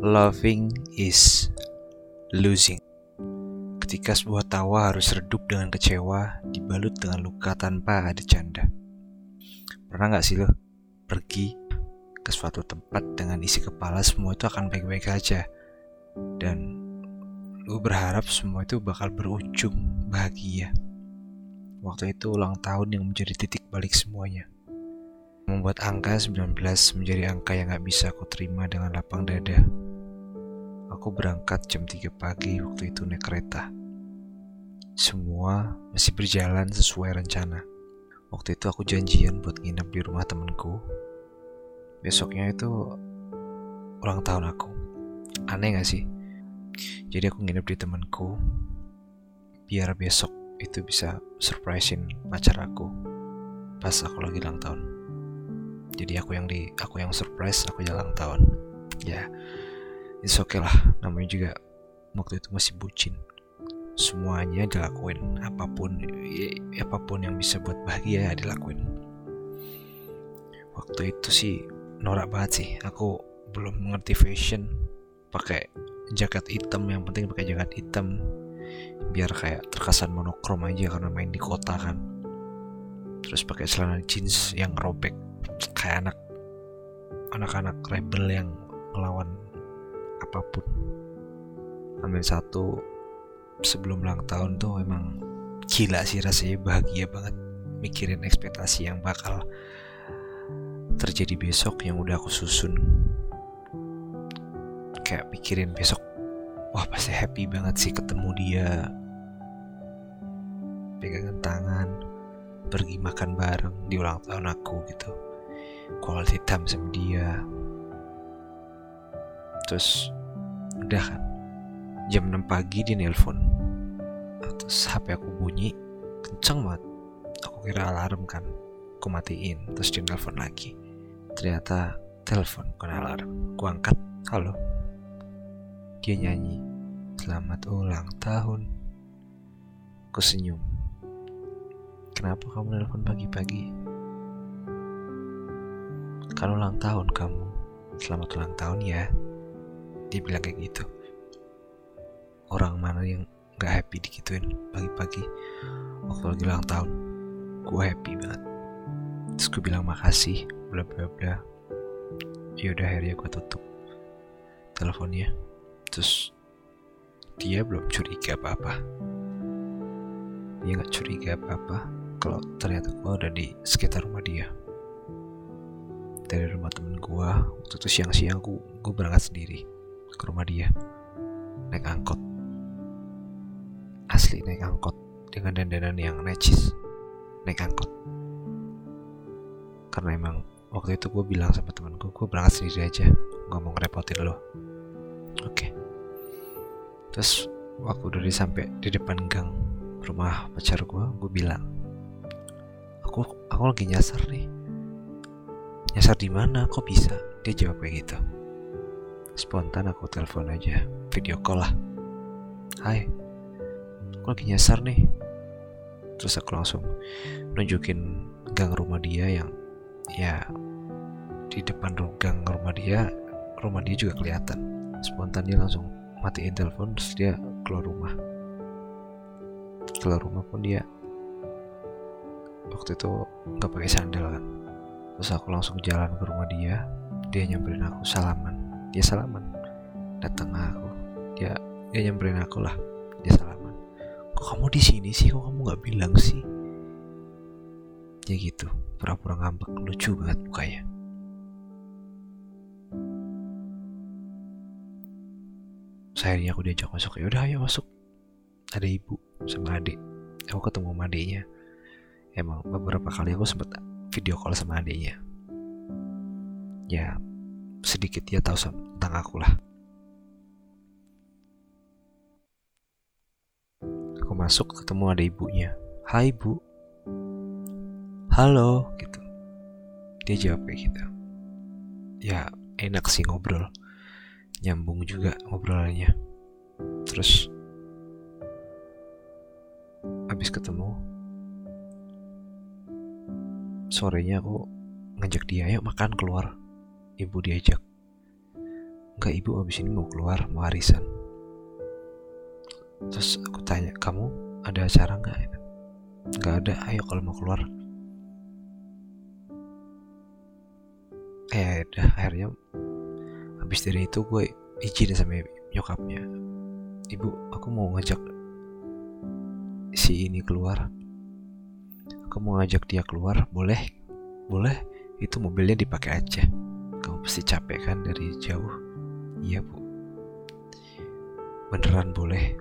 Loving is losing. Ketika sebuah tawa harus redup dengan kecewa, dibalut dengan luka tanpa ada canda. Pernah gak sih lo pergi ke suatu tempat dengan isi kepala semua itu akan baik-baik aja dan lu berharap semua itu bakal berujung bahagia. Waktu itu ulang tahun yang menjadi titik balik semuanya. Membuat angka 19 menjadi angka yang gak bisa aku terima dengan lapang dada. Aku berangkat jam 3 pagi waktu itu naik kereta. Semua masih berjalan sesuai rencana. Waktu itu aku janjian buat nginep di rumah temenku. Besoknya itu ulang tahun aku. Aneh gak sih? Jadi aku nginep di temenku biar besok itu bisa surprisein pacar aku pas aku lagi ulang tahun. Jadi aku yang di aku yang surprise, aku ulang tahun. Ya, it's okay lah. Namanya juga waktu itu masih bucin. Semuanya dilakuin apa pun apa pun yang bisa buat bahagia ya dilakuin. Waktu itu sih norak banget sih aku belum mengerti fashion. Pakai jaket hitam yang penting pakai jaket hitam. Biar kayak terkesan monokrom aja karena main di kota kan. Terus pakai celana jeans yang robek kayak anak anak-anak rebel yang melawan apa pun. Ambil satu sebelum ulang tahun tuh emang gila sih rasanya bahagia banget mikirin ekspektasi yang bakal terjadi besok yang udah aku susun. Kayak mikirin besok wah pasti happy banget sih ketemu dia. Pegangan tangan pergi makan bareng di ulang tahun aku gitu. Quality time sama dia. Terus udah kan jam 6 pagi dia nelpon terus HP aku bunyi kenceng banget. Aku kira alarm kan. Aku matiin terus dia nelpon lagi. Ternyata telepon bukan alarm. Aku angkat halo. Dia nyanyi selamat ulang tahun. Aku senyum. Kenapa kamu nelpon pagi-pagi? Kalau ulang tahun kamu. Selamat ulang tahun ya dia bilang kayak gitu. Orang mana yang gak happy dikituin pagi-pagi? Waktu lagi ulang tahun gue happy banget. Terus gue bilang makasih bla bla bla. Yaudah akhirnya gue tutup teleponnya. Terus dia belum curiga apa-apa. Dia nggak curiga apa-apa kalau ternyata gue ada di sekitar rumah dia. Dari rumah temen gue waktu itu siang-siang gue berangkat sendiri ke rumah dia. Naik angkot. Asli naik angkot dengan dandanan yang necis. Naik angkot. Karena emang waktu itu gue bilang sama temanku gue berangkat sendiri aja. Nggak mau ngerepotin lo. Oke. Okay. terus waktu udah sampai di depan gang rumah pacar gue gue bilang aku aku lagi nyasar nih. Nyasar di mana? Kok bisa? Dia jawab kayak gitu spontan aku telepon aja video call lah. Hai aku lagi nyasar nih. Terus aku langsung nunjukin gang rumah dia yang ya di depan gang rumah dia rumah dia juga kelihatan. Spontan dia langsung matiin telepon terus dia keluar rumah. Keluar rumah pun dia waktu itu nggak pakai sandal kan. Terus aku langsung jalan ke rumah dia dia nyamperin aku salaman dia salaman. Datang aku. Dia dia nyamperin aku lah. Dia salaman. Kok kamu di sini sih? Kok kamu nggak bilang sih? Ya gitu. Pura-pura ngambek. Lucu banget mukanya. Sayangnya aku diajak masuk. Ya udah ayo masuk. Ada ibu sama adik. Aku ketemu sama adiknya. Emang beberapa kali aku sempat video call sama adiknya. Ya sedikit dia tahu tentang aku lah. Aku masuk ketemu ada ibunya. Hai bu. Halo gitu. Dia jawab kayak gitu. Ya enak sih ngobrol. Nyambung juga ngobrolannya. Terus habis ketemu sorenya aku ngajak dia ayo makan keluar ibu diajak. Enggak ibu abis ini mau keluar mau arisan. Terus aku tanya kamu ada acara nggak? Nggak ada ayo kalau mau keluar. Eh udah akhirnya habis dari itu gue izin sama nyokapnya. Ibu aku mau ngajak si ini keluar. Aku mau ngajak dia keluar boleh? Boleh? Itu mobilnya dipakai aja pasti capek kan dari jauh? Iya bu. Beneran boleh?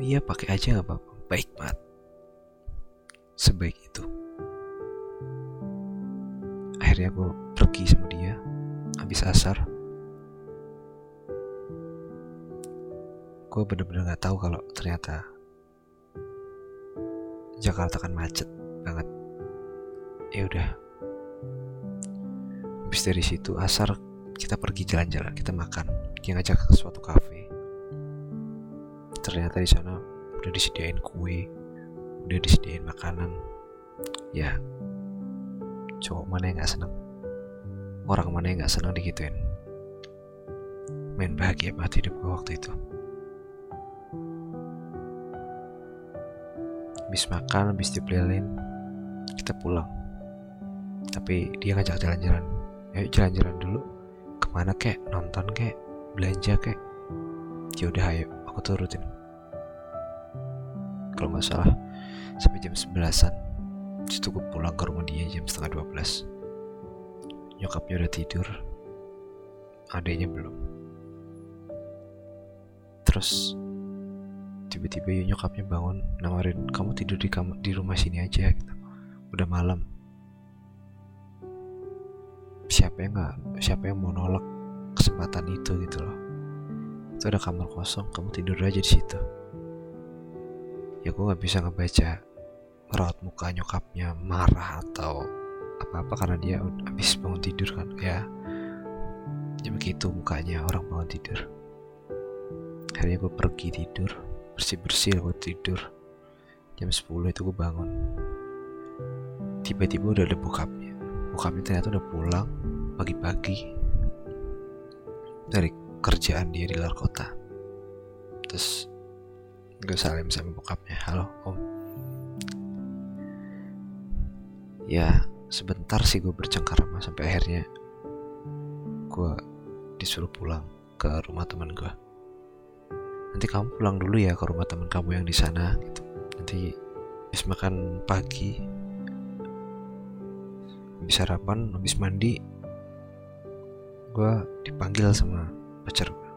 Iya pakai aja nggak apa-apa. Baik banget. Sebaik itu. Akhirnya gue pergi sama dia. Habis asar. Gue bener-bener gak tahu kalau ternyata Jakarta kan macet banget. Ya udah habis dari situ asar kita pergi jalan-jalan kita makan. Dia ngajak ke suatu kafe. Ternyata di sana udah disediain kue udah disediain makanan. Ya cowok mana yang nggak seneng? Orang mana yang nggak seneng digituin? Main bahagia banget hidup gue waktu itu. Habis makan habis dipelilin kita pulang. Tapi dia ngajak jalan-jalan ayo jalan-jalan dulu. Ke mana kek? Nonton kek? Belanja kek? Ya udah ayo. Aku turutin. Kalau nggak salah sampai jam sebelasan situ gue pulang ke rumah dia jam setengah 12 nyokapnya udah tidur. Adanya belum. Terus tiba-tiba ya nyokapnya bangun nawarin kamu tidur di kamar di rumah sini aja gitu. Udah malam siapa yang nggak siapa yang mau nolak kesempatan itu gitu loh. Itu ada kamar kosong kamu tidur aja di situ. Ya gue nggak bisa ngebaca merawat muka nyokapnya marah atau apa-apa karena dia habis bangun tidur kan. Ya ya begitu mukanya orang bangun tidur. Akhirnya gue pergi tidur bersih-bersih buat tidur. Jam 10 itu gue bangun. Tiba-tiba udah ada bokapnya bokapnya ternyata udah pulang pagi-pagi dari kerjaan dia di luar kota. Terus gue salim sama bokapnya. Halo om. Ya sebentar sih gue bercengkarama sampai akhirnya gue disuruh pulang ke rumah teman gue nanti kamu pulang dulu ya ke rumah teman kamu yang di sana gitu. Nanti habis makan pagi habis sarapan habis mandi gue dipanggil sama pacar gue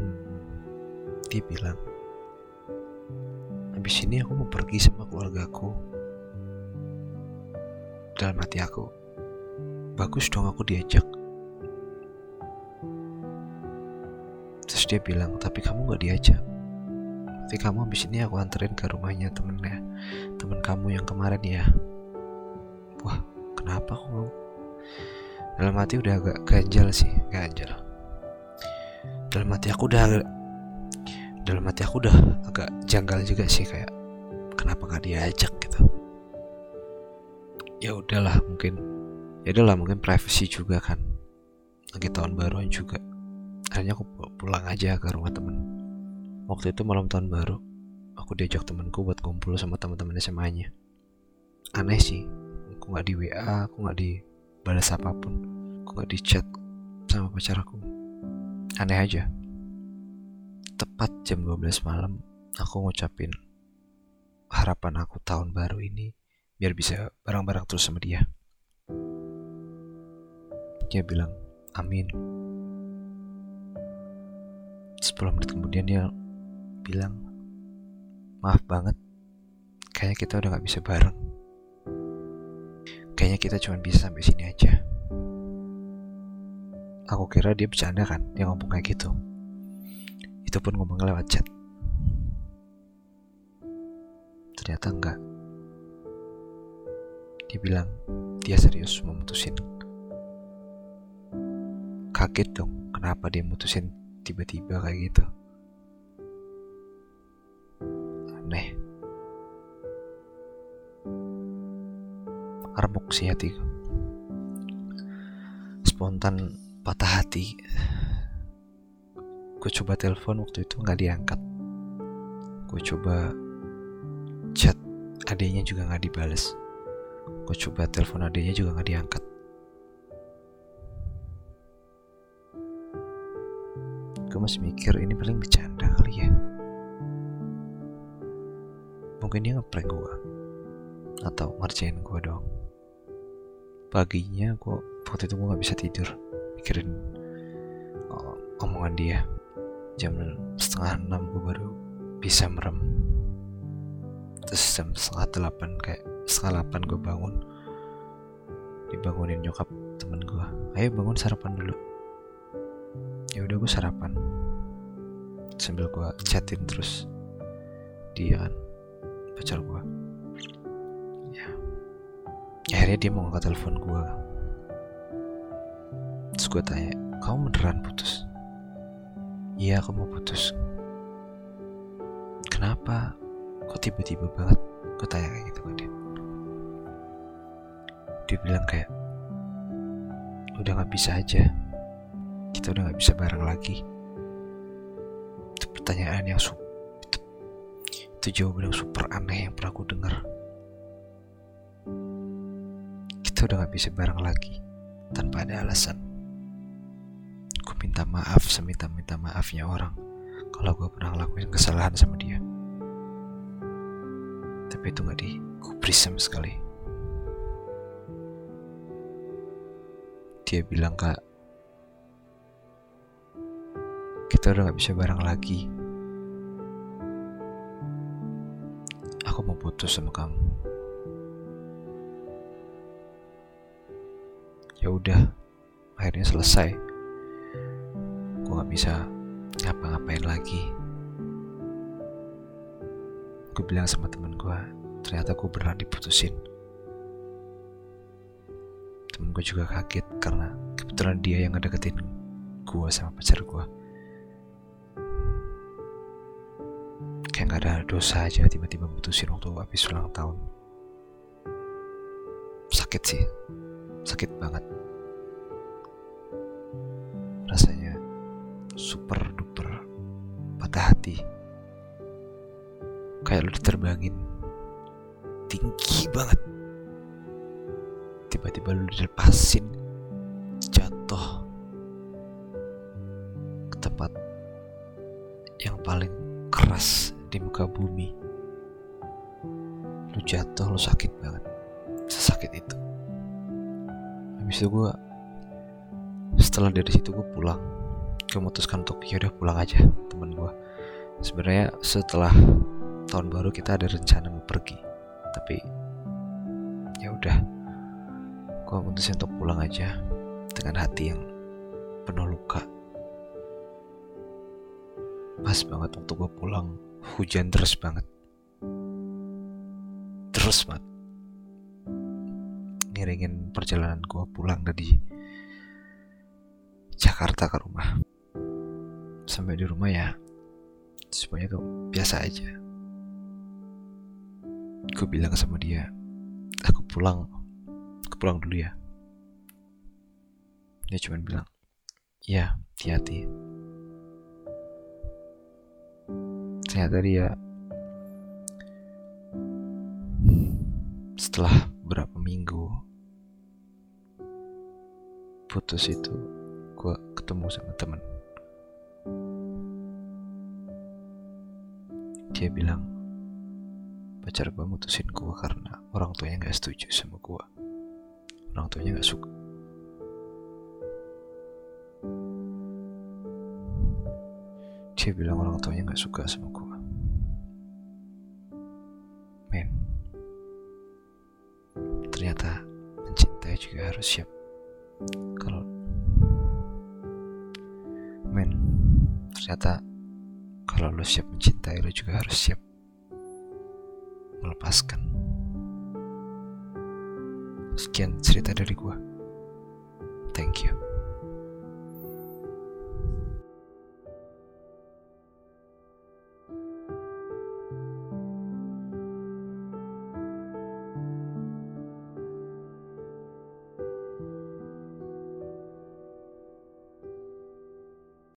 hmm, dia bilang habis ini aku mau pergi sama keluargaku dalam hati aku bagus dong aku diajak. Terus dia bilang tapi kamu gak diajak. Tapi kamu habis ini aku anterin ke rumahnya temennya temen kamu yang kemarin ya kenapa aku mau? Dalam hati udah agak ganjal sih ganjal dalam hati aku udah agak, dalam hati aku udah agak janggal juga sih kayak kenapa gak diajak gitu. Ya udahlah mungkin ya udahlah mungkin privacy juga kan. Lagi tahun baruan juga. Akhirnya aku pulang aja ke rumah temen. Waktu itu malam tahun baru aku diajak temenku buat kumpul sama teman-teman SMA-nya aneh sih aku nggak di WA aku nggak dibalas apa pun. Aku nggak di chat sama pacar aku. Aneh aja. Tepat jam 12 malam aku ngucapin harapan aku tahun baru ini biar bisa bareng-bareng terus sama dia. Dia bilang amin. 10 menit kemudian dia bilang maaf banget kayaknya kita udah gak bisa bareng kayaknya kita cuma bisa sampai sini aja. Aku kira dia bercanda kan dia ngomong kayak gitu. Itu pun ngomong lewat chat. Ternyata enggak. Dia bilang dia serius memutusin kaget dong kenapa dia mutusin tiba-tiba kayak gitu remuk sih hatiku spontan patah hati. Gue coba telepon waktu itu nggak diangkat. Gue coba chat adanya juga nggak dibales. Gue coba telepon adanya juga nggak diangkat. Gue masih mikir ini paling bercanda kali ya. Mungkin dia ngeprank gue atau ngerjain gue dong paginya gue waktu itu gue gak bisa tidur. Mikirin oh, omongan dia. Jam setengah enam gue baru bisa merem. Terus jam setengah delapan kayak setengah delapan gue bangun. Dibangunin nyokap temen gue ayo bangun sarapan dulu. Ya udah gue sarapan. Sambil gue chatin terus dia kan pacar gue akhirnya dia mau ngangkat telepon gue terus gue tanya kamu beneran putus? Iya aku mau putus. Kenapa? Kok tiba-tiba banget? Gue tanya kayak gitu ke dia. Dia bilang kayak udah nggak bisa aja. Kita udah nggak bisa bareng lagi. Itu pertanyaan yang super itu, jawaban yang super aneh yang pernah aku dengar kita udah nggak bisa bareng lagi tanpa ada alasan. Aku minta maaf seminta-minta maafnya orang kalau gue pernah ngelakuin kesalahan sama dia. Tapi itu nggak digubris sama sekali. Dia bilang kak kita udah gak bisa bareng lagi. Aku mau putus sama kamu ya udah akhirnya selesai. Gue gak bisa ngapa-ngapain lagi. Gue bilang sama temen gue ternyata gue beneran diputusin. Temen gue juga kaget karena kebetulan dia yang ngedeketin gue sama pacar gue kayak gak ada dosa aja tiba-tiba putusin waktu habis ulang tahun. Sakit sih sakit banget. Rasanya super duper patah hati. Kayak lu diterbangin. Tinggi banget. Tiba-tiba lu dilepasin. Jatuh ke tempat yang paling keras di muka bumi. Lu jatuh lu sakit banget. Sesakit itu habis itu gue setelah dari situ gue pulang. Gue memutuskan untuk ya udah pulang aja temen gue sebenarnya setelah tahun baru kita ada rencana mau pergi tapi ya udah. Gue memutuskan untuk pulang aja dengan hati yang penuh luka. Pas banget waktu gue pulang hujan terus banget. Terus banget ngiringin perjalanan gue pulang dari Jakarta ke rumah. Sampai di rumah ya semuanya biasa aja. Gue bilang sama dia aku pulang aku pulang dulu ya. Dia cuma bilang ya hati-hati. Ternyata dia setelah berapa minggu putus itu gue ketemu sama temen. Dia bilang pacar gue mutusin gue karena orang tuanya gak setuju sama gue orang tuanya gak suka. Dia bilang orang tuanya gak suka sama gue men ternyata mencintai juga harus siap ternyata kalau lo siap mencintai lo juga harus siap melepaskan Sekian cerita dari gue. Thank you.